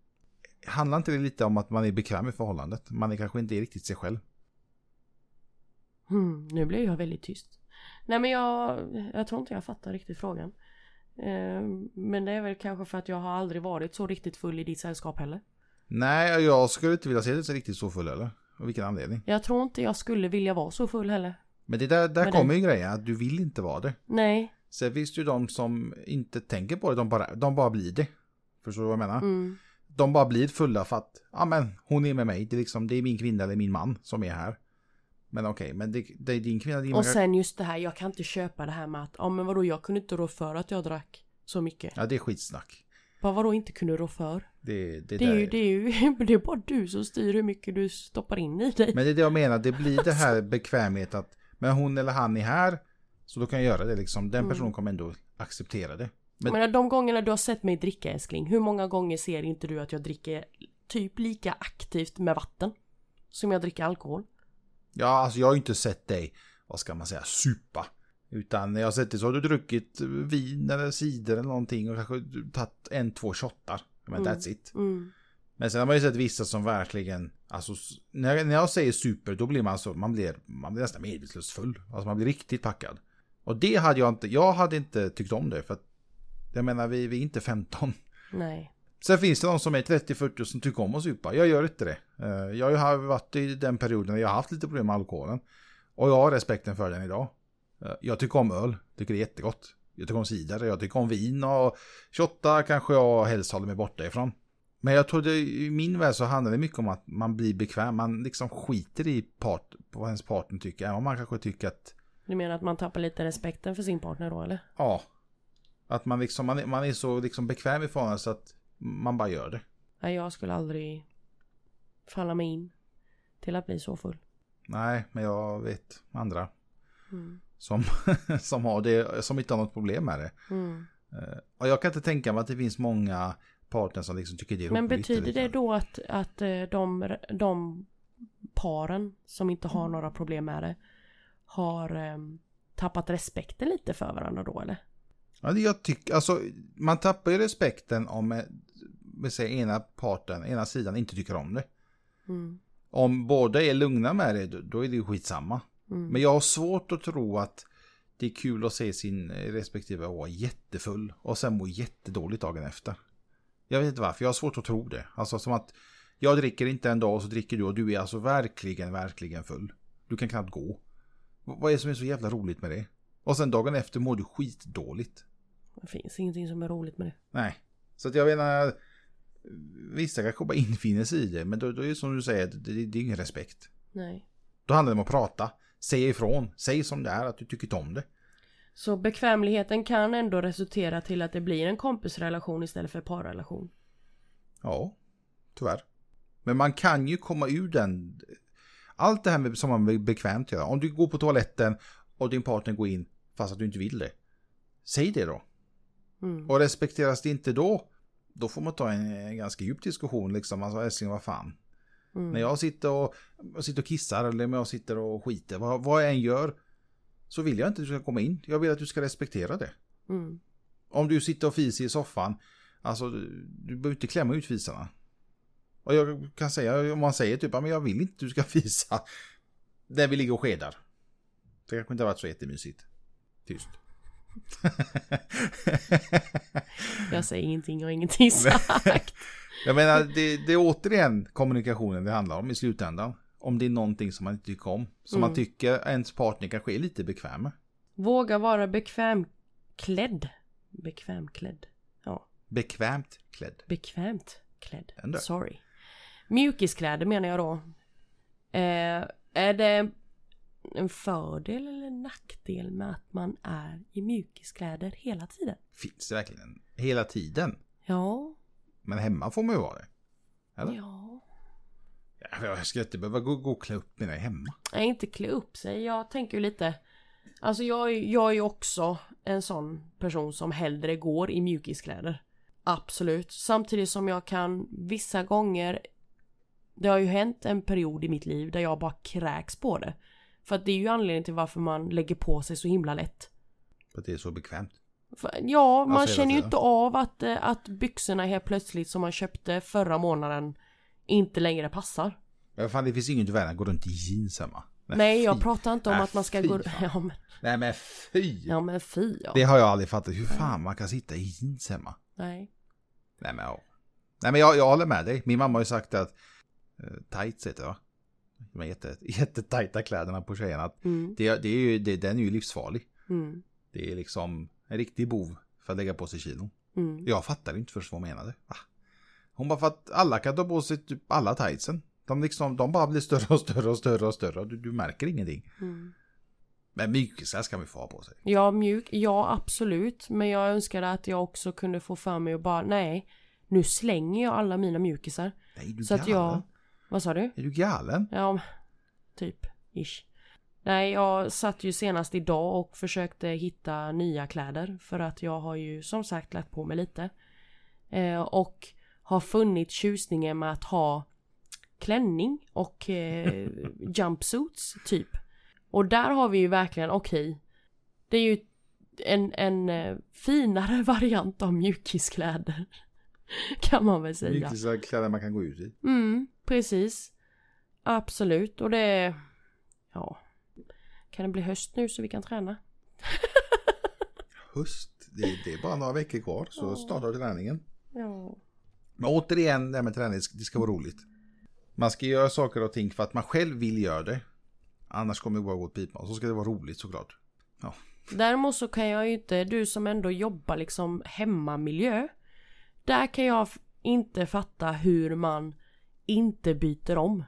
Handlar inte det lite om att man är bekväm i förhållandet? Man är kanske inte riktigt sig själv. Hmm, nu blev jag väldigt tyst. Nej men jag, jag tror inte jag fattar riktigt frågan. Eh, men det är väl kanske för att jag har aldrig varit så riktigt full i ditt sällskap heller. Nej, jag skulle inte vilja se det så riktigt så full eller? Av vilken anledning? Jag tror inte jag skulle vilja vara så full heller. Men det där, där Men kommer ju grejen, att du vill inte vara det. Nej. Sen finns det ju de som inte tänker på det, de bara, de bara blir det. Förstår du vad jag menar? Mm. De bara blir fulla för att, ja men hon är med mig, det är liksom, det är min kvinna eller min man som är här. Men okej, men det, det är din kvinna, din Och sen just det här, jag kan inte köpa det här med att, ja men vadå jag kunde inte rå för att jag drack så mycket. Ja, det är skitsnack. Vad vadå inte kunde rå för? Det, det, Det är ju, det är ju, <laughs> det är bara du som styr hur mycket du stoppar in i dig. Men det är det jag menar, det blir det här <laughs> bekvämhet att, men hon eller han är här, så då kan jag göra det liksom. Den personen kommer ändå acceptera det. Men- Men de gångerna du har sett mig dricka älskling, hur många gånger ser inte du att jag dricker typ lika aktivt med vatten? Som jag dricker alkohol? Ja, alltså jag har ju inte sett dig, vad ska man säga, supa. Utan jag har sett dig så har du druckit vin eller cider eller någonting och kanske tagit en, två shottar. Men Mm. that's it. Mm. Men sen har man ju sett vissa som verkligen, alltså när, när jag säger super då blir man så, man blir, man blir nästan medvetslös full. Alltså man blir riktigt packad. Och det hade jag inte, jag hade inte tyckt om det för att Jag menar, vi, vi är inte 15. Nej. Sen finns det de som är 30-40 som tycker om att supa. Jag gör inte det. Eh, Jag har varit i den perioden när jag har haft lite problem med alkoholen. Och jag har respekten för den idag. Eh, Jag tycker om öl, tycker det är jättegott. Jag tycker om cider, jag tycker om vin och 28 kanske jag helst håller mig borta ifrån. Men jag tror det, i min värld så handlar det mycket om att man blir bekväm. Man liksom skiter i part, vad ens partner tycker. Även om man kanske tycker att, Du menar att man tappar lite respekten för sin partner då eller? ja. Att man liksom, man man är så liksom bekväm i förhållande så att man bara gör det. Nej, jag skulle aldrig falla mig in till att bli så full. Nej, men jag vet andra Mm. Som, <laughs> som har det, som inte har något problem med det. Mm. Eh, Och jag kan inte tänka mig att det finns många partner som liksom tycker det är Men roligt. betyder eller det då att, att eh, de, de paren som inte har några problem med det har em, tappat respekten lite för varandra då eller? Ja, jag tycker, alltså man tappar ju respekten om eh, vi säger, ena parten, ena sidan inte tycker om det. Mm. Om båda är lugna med det, då är det ju skitsamma. Mm. Men jag har svårt att tro att det är kul att se sin respektive vara jättefull och sen må jättedåligt dagen efter. Jag vet inte varför, jag har svårt att tro det. Alltså som att jag dricker inte en dag och så dricker du och du är alltså verkligen, verkligen full. Du kan knappt gå. Vad är det som är så jävla roligt med det? Och sen dagen efter mår du skitdåligt. Det finns ingenting som är roligt med det. Nej. Så att jag menar, vissa kanske bara infinner sig i det, men då, då är det som du säger, det, det är ingen respekt. Nej. Då handlar det om att prata, säga ifrån, säg som det är att du tycker om det. Så bekvämligheten kan ändå resultera till att det blir en kompisrelation istället för parrelation. Ja, tyvärr. Men man kan ju komma ur den. Allt det här med, som man är bekvämt gör. Om du går på toaletten och din partner går in fast att du inte vill det. Säg det då. Mm. Och respekteras det inte då, då får man ta en, en ganska djup diskussion liksom. Alltså älskling, vad fan. Mm. När jag sitter och, jag sitter och kissar eller om jag sitter och skiter, vad, vad jag än gör, så vill jag inte att du ska komma in. Jag vill att du ska respektera det. Mm. Om du sitter och fiser i soffan, alltså du du behöver inte klämma ut fisarna. Och jag kan säga, om man säger typ, "Ja, men jag vill inte att du ska <laughs> fisa där vi ligger och skedar. Det kanske inte har varit så jättemysigt. Tyst. <laughs> Jag säger ingenting, har ingenting <laughs> sagt. Jag menar, det, det är återigen kommunikationen det handlar om i slutändan. Om det är någonting som man inte tycker om. Som man Mm. tycker ens partner kanske är lite bekväm med. Våga vara bekvämklädd. Bekvämklädd. Ja, Bekvämt klädd. bekvämt klädd. Ändå. Sorry. Mjukiskläder menar jag då. Eh, är det en fördel eller en nackdel med att man är i mjukiskläder hela tiden? Finns det verkligen hela tiden? Ja. Men hemma får man ju vara det. Eller? Ja. Ja, Jag ska inte behöva gå, gå och klä upp mig hemma. Nej, inte klä upp sig. Jag tänker ju lite... Alltså jag, jag är ju också en sån person som hellre går i mjukiskläder. Absolut. Samtidigt som jag kan vissa gånger... Det har ju hänt en period i mitt liv där jag bara kräks på det. För att det är ju anledningen till varför man lägger på sig så himla lätt. För att det är så bekvämt. Ja, man Alltså känner ju inte av att, eh, att byxorna helt plötsligt som man köpte förra månaden inte längre passar. Men fan, det finns inget i världen att gå runt i jeans hemma. Nej, jag fy. pratar inte om Nej, att man ska fy gå... <laughs> Ja men, Nej men fy! ja, men fy ja. Det har jag aldrig fattat. Hur fan man kan sitta i jeans hemma. Nej. Nej men ja. Nej men jag, jag håller med dig. Min mamma har ju sagt att uh, tights heter det va? De jätte, <laughs> jättetajta kläderna på tjejerna. Mm, Det, det är ju, det, den är ju livsfarlig. mm, Det är liksom en riktig bov för att lägga på sig kilon. mm. Jag fattar inte först vad hon menade. Va? Hon bara för att alla kan ta på sig typ alla tightsen. De, liksom, de bara blir större och större och större och större. Och du, du märker ingenting. Mm. Men mjukisar ska vi få ha på sig. Ja, mjuk. Ja, absolut. Men jag önskade att jag också kunde få för mig att bara, nej. Nu slänger jag alla mina mjukisar. Nej, du Så att galen. jag... Vad sa du? Är du galen? Ja, typ. Ish. Nej, jag satt ju senast idag och försökte hitta nya kläder. För att jag har ju som sagt lagt på mig lite. Eh, och har funnit tjusningen med att ha klänning och eh, <laughs> jumpsuits typ. Och där har vi ju verkligen, okej. det är ju en, en eh, finare <laughs> variant av mjukiskläder. <laughs> Kan man väl säga. Mjukisar kläder man kan gå ut i. Mm, precis. Absolut. Och det. Ja. Kan det bli höst nu så vi kan träna? Höst? Det, det är bara några veckor kvar så startar träningen. Ja. Men återigen, det här med träning, det ska vara roligt. Man ska göra saker och ting för att man själv vill göra det. Annars kommer det bara gå åt pipan. Så ska det vara roligt såklart. Ja, Däremot så kan jag ju inte, du som ändå jobbar liksom hemmamiljö. Där kan jag inte fatta hur man inte byter om.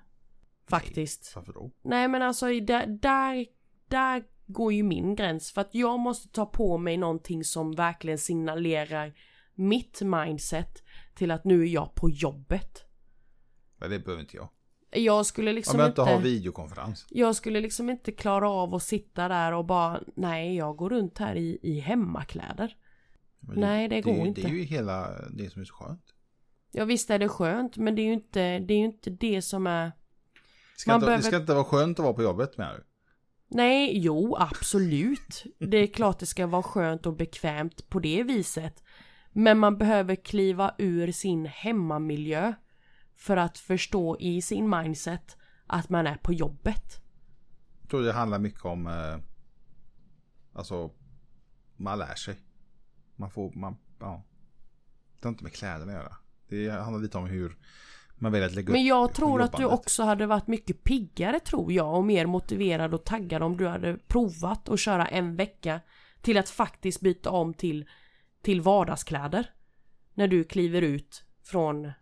Faktiskt. varför då? Nej men alltså där, där, där går ju min gräns. För att jag måste ta på mig någonting som verkligen signalerar mitt mindset till att nu är jag på jobbet. Men det behöver inte jag. Jag skulle liksom Om jag inte... inte har videokonferens. Jag skulle liksom inte klara av att sitta där och bara nej jag går runt här i, i hemmakläder. Men Nej, det går är ju- inte. Det är ju hela det som är så skönt. Ja visst är det skönt men det är ju inte det, är ju inte det som är Ska Man inte, behöver- Det ska inte vara skönt att vara på jobbet med du? Nej, jo absolut. Det är klart det ska vara skönt och bekvämt på det viset. Men man behöver kliva ur sin hemmamiljö för att förstå i sin mindset att man är på jobbet. Jag tror det handlar mycket om... Eh, alltså, man lär sig. Man får, man, ja. Det har inte med kläderna att göra. Det handlar lite om hur man väljer att lägga Men upp jag tror att du också hade varit mycket piggare tror jag och mer motiverad och taggad om du hade provat att köra en vecka till att faktiskt byta om till, till vardagskläder. När du kliver ut från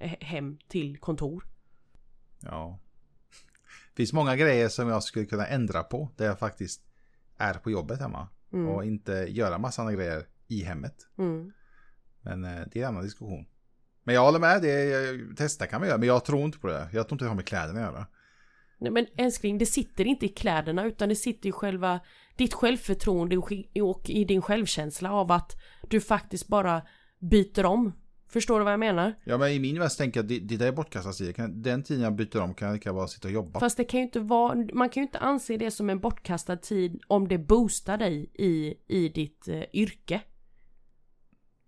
he- hem till kontor. Ja. Det finns många grejer som jag skulle kunna ändra på. Där jag faktiskt är på jobbet hemma. Mm. Och inte göra massa andra grejer i hemmet. Mm. Men eh, det är en annan diskussion. Men jag håller med, det, testa kan vi göra. Men jag tror inte på det. Jag tror inte det har med kläderna att göra. Nej men älskling, det sitter inte i kläderna utan det sitter i själva ditt självförtroende och i din självkänsla av att du faktiskt bara byter om. Förstår du vad jag menar? Ja men i min värld tänker jag det, det där är bortkastad tid. Den tiden jag byter om kan jag lika bara sitta och jobba. Fast det kan ju inte vara, man kan ju inte anse det som en bortkastad tid om det boostar dig i, i ditt eh, yrke.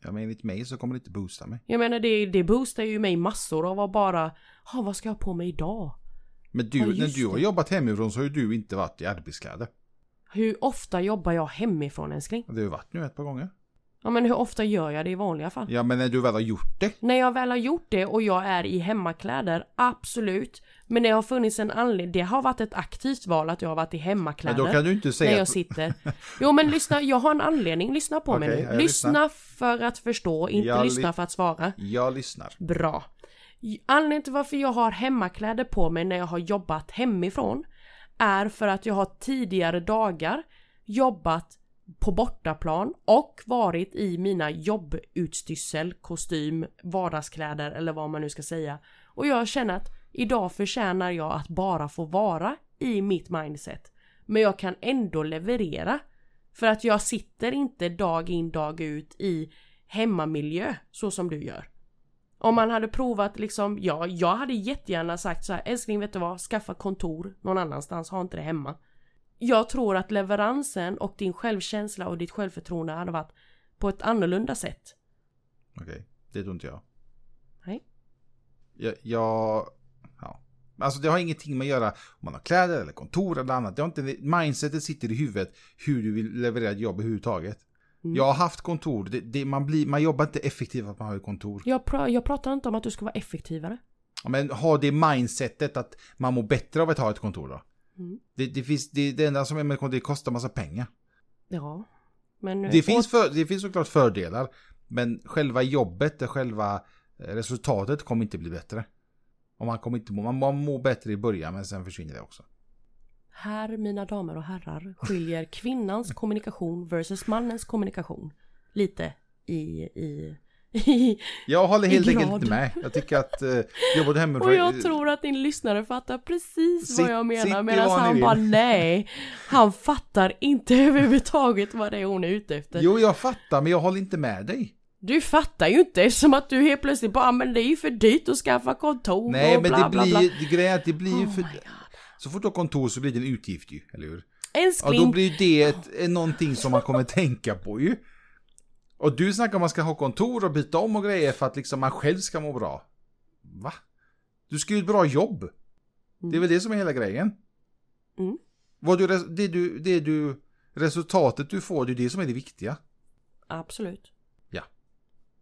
Ja men enligt mig så kommer det inte boosta mig. Jag menar det, det boostar ju mig massor av att bara, ha vad ska jag ha på mig idag? Men du, Ja, när du har det. jobbat hemifrån så har ju du inte varit i arbetskläder. Hur ofta jobbar jag hemifrån älskling? Det har ju varit nu ett par gånger. Ja men hur ofta gör jag det i vanliga fall? Ja men när du väl har gjort det. När jag väl har gjort det och jag är i hemmakläder, absolut. Men det har funnits en anledning, det har varit ett aktivt val att jag har varit i Men hemmakläder. då kan du inte när säga jag att... sitter. Jo men lyssna, jag har en anledning, lyssna på mig Okej, nu. Lyssna för att förstå, inte Jag lyssna ly- för att svara. Jag lyssnar. Bra. Anledningen till varför jag har hemmakläder på mig när jag har jobbat hemifrån är för att jag har tidigare dagar jobbat på bortaplan och varit i mina jobbutstyrsel, kostym, vardagskläder eller vad man nu ska säga. Och jag känner att idag förtjänar jag att bara få vara i mitt mindset. Men jag kan ändå leverera. För att jag sitter inte dag in dag ut i hemmamiljö så som du gör. Om man hade provat liksom, ja, jag hade jättegärna sagt så här, älskling vet du vad, skaffa kontor någon annanstans, ha inte det hemma. Jag tror att leveransen och din självkänsla och ditt självförtroende hade varit på ett annorlunda sätt. Okej, det tror inte jag. Nej. Jag, jag... Ja. Alltså det har ingenting med att göra om man har kläder eller kontor eller annat. Det har inte, mindsetet sitter i huvudet hur du vill leverera ett jobb överhuvudtaget. Mm. Jag har haft kontor, det, det, man, blir, man jobbar inte effektivt att man har ett kontor. Jag, pra, jag pratar inte om att du ska vara effektivare. Ja, Men ha det mindsetet att man mår bättre av att ha ett kontor då. Mm. Det, det, finns, det, det enda som är med det kostar massa pengar. Ja. Men Det finns, för, det finns såklart fördelar. Men själva jobbet, själva eh, resultatet kommer inte bli bättre. Och man kommer inte må, man, man mår bättre i början men sen försvinner det också. Här, mina damer och herrar, skiljer kvinnans kommunikation versus mannens kommunikation lite i, i <laughs> Jag håller helt enkelt inte med. Jag tycker att eh, jobbet hemifrån... Och jag tror att din lyssnare fattar precis Sitt- vad jag menar medan han bara <laughs> nej. Han fattar inte <laughs> överhuvudtaget vad det är hon är ute efter. Jo, jag fattar men jag håller inte med dig. Du fattar ju inte eftersom att du helt plötsligt bara "Ah, men det är ju för dyrt att skaffa kontor Nej, och men bla det bla blir, bla. det grejen är att det blir ju Oh för... Så fort du har kontor så blir det en utgift ju, eller hur? Ja, Älskling, då blir det ett, någonting som man kommer tänka på ju. Och du snackar om att man ska ha kontor och byta om och grejer för att liksom man själv ska må bra. Va? Du ska ju ett bra jobb. Det är väl det som är hela grejen. Mm. Vad du, det, du, det du, resultatet du får, det är det som är det viktiga. Absolut. Ja.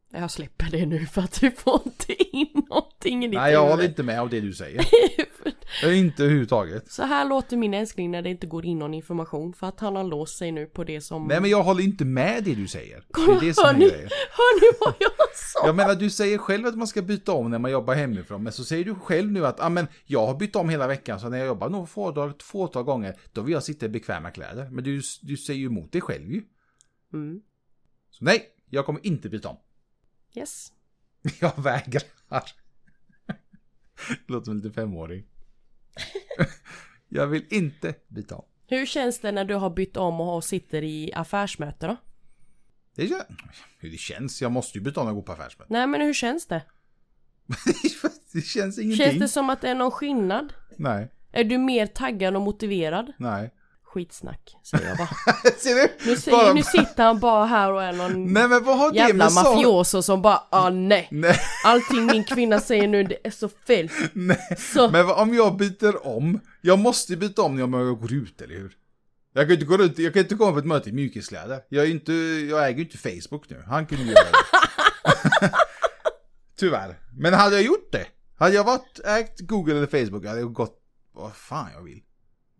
Jag släpper det nu för att du får inte in någonting i ditt Nej, jag håller inte med av det du säger. <laughs> Är <laughs> inte överhuvudtaget. Så här låter min älskling när det inte går in någon information för att han har låst sig nu på det som... Nej, men jag håller inte med det du säger. Det Kolla, är det som hör, är ni, grejen. <laughs> hör ni vad jag sa? Jag menar, du säger själv att man ska byta om när man jobbar hemifrån, men så säger du själv nu att ah, men, jag har bytt om hela veckan, så när jag jobbar några fåtal, fåtal gånger, då vill jag sitta i bekväma kläder. Men du, du säger ju emot dig själv ju. Mm. Så nej, jag kommer inte byta om. Yes. <laughs> Jag vägrar. Låter som en liten femåring. <laughs> Jag vill inte byta om. Hur känns det när du har bytt om och sitter i affärsmöte då? Det, kän- hur det känns, jag måste ju byta om när jag går på affärsmöte. Nej men hur känns det? <laughs> det känns ingenting. Känns det som att det är någon skillnad? Nej, Är du mer taggad och motiverad? nej. Skitsnack, säger jag bara. <laughs> Ser du? Nu, säger, nu sitter han bara här och är någon Nej men vad har det jävla med sak... mafioso som bara ah nej. Nej, <laughs> Allting min kvinna säger nu det är så fel. nej. Så, Men om jag byter om, jag måste byta om när jag går ut, eller hur? Jag kan inte gå ut, jag kan inte komma på ett möte i mjukiskläder. Jag är inte, jag äger ju inte Facebook nu. Han kunde göra det. <laughs> Tyvärr. Men hade jag gjort det, hade jag varit, ägt Google eller Facebook, hade jag gått vad fan jag vill.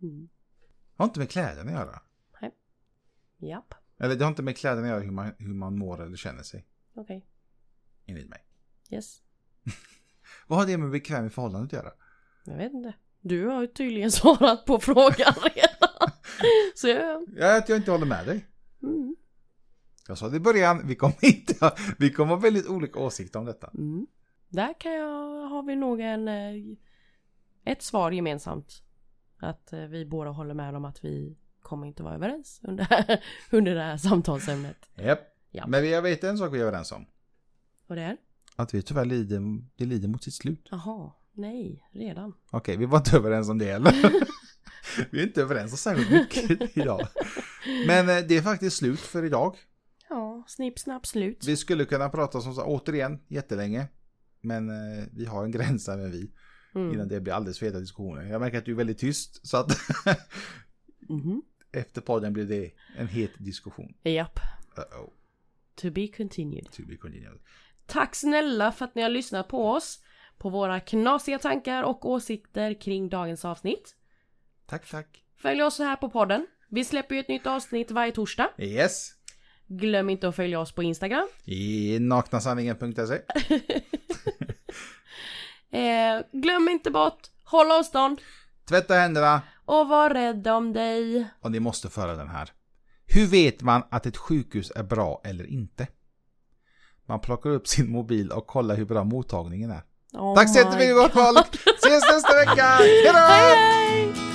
Mm. Har inte med kläderna att göra. japp, Eller det har inte med kläderna att göra hur man, hur man mår eller känner sig. okej. Enligt mig. Yes. <laughs> Vad har det med bekväm i förhållande att göra? Jag vet inte. Du har ju tydligen <laughs> svarat på frågan redan. <laughs> Så jag... Ja, att jag inte håller med dig. Mm. Jag sa det i början, vi kommer inte, vi kommer ha väldigt olika åsikter om detta. Mm. Där kan jag, har vi nog en, eh, ett svar gemensamt. Att eh, vi båda håller med om att vi kommer inte vara överens under, <laughs> under det här samtalsämnet. Japp. Ja. Men jag vet en sak vi är överens om. Och det är? Att vi tyvärr lider, det lider mot sitt slut. Jaha, nej, redan. Okej, vi var inte överens om det heller. <laughs> vi är inte överens om särskilt mycket idag. Men eh, det är faktiskt slut för idag. Ja, snipp, snapp, slut. Vi skulle kunna prata som sagt återigen jättelänge. Men eh, vi har en gräns där med vi. Mm. Innan det blir alldeles feta diskussioner. Jag märker att du är väldigt tyst. Så att <laughs> Mhm. efter podden blir det en het diskussion. Japp. Uh-oh, To be continued. to be continued. Tack snälla för att ni har lyssnat på oss. På våra knasiga tankar och åsikter kring dagens avsnitt. Tack, tack. Följ oss här på podden. Vi släpper ju ett nytt avsnitt varje torsdag. Yes. Glöm inte att följa oss på Instagram. I naknasanningen.se. <laughs> Eh, glöm inte bort, håll avstånd Tvätta händerna. och var rädd om dig. Och ni måste föra den här. Hur vet man att ett sjukhus är bra eller inte? Man plockar upp sin mobil och kollar hur bra mottagningen är. Oh Tack så jättemycket my gott folk! Ses nästa vecka! <laughs> Hejdå! Hej!